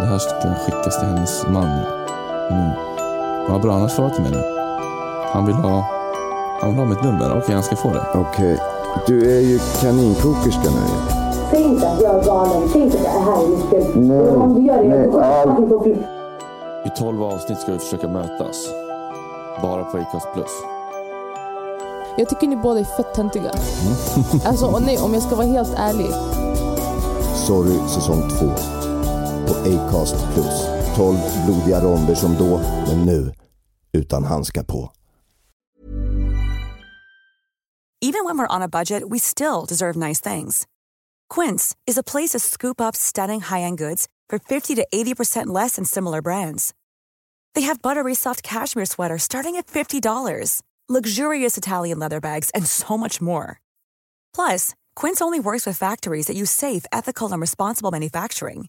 Det här ska skickas till hennes man nu. Vad bra, han har svarat till mig nu. Han vill ha, han vill ha mitt nummer. Okej, han ska få det. Okej. Du är ju kaninkokerska nu. Säg inte att jag är galen. Säg inte att det här är mitt fel. Nej. Om du gör det, Nej, jag kommer all- fucking få fly. I 12 avsnitt ska vi försöka mötas. Bara på Acast Plus. Jag tycker ni båda är fett töntiga. Alltså och nej, om jag ska vara helt ärlig. Sorry säsong två. På Acast Plus. 12 blodiga ronder som då, men nu utan handskar på. Even when we're on a budget, we still deserve nice things. Quince is a place to scoop up stunning high-end goods for 50 to 80% less than similar brands. They have buttery soft cashmere sweaters starting at $50, luxurious Italian leather bags, and so much more. Plus, Quince only works with factories that use safe, ethical, and responsible manufacturing.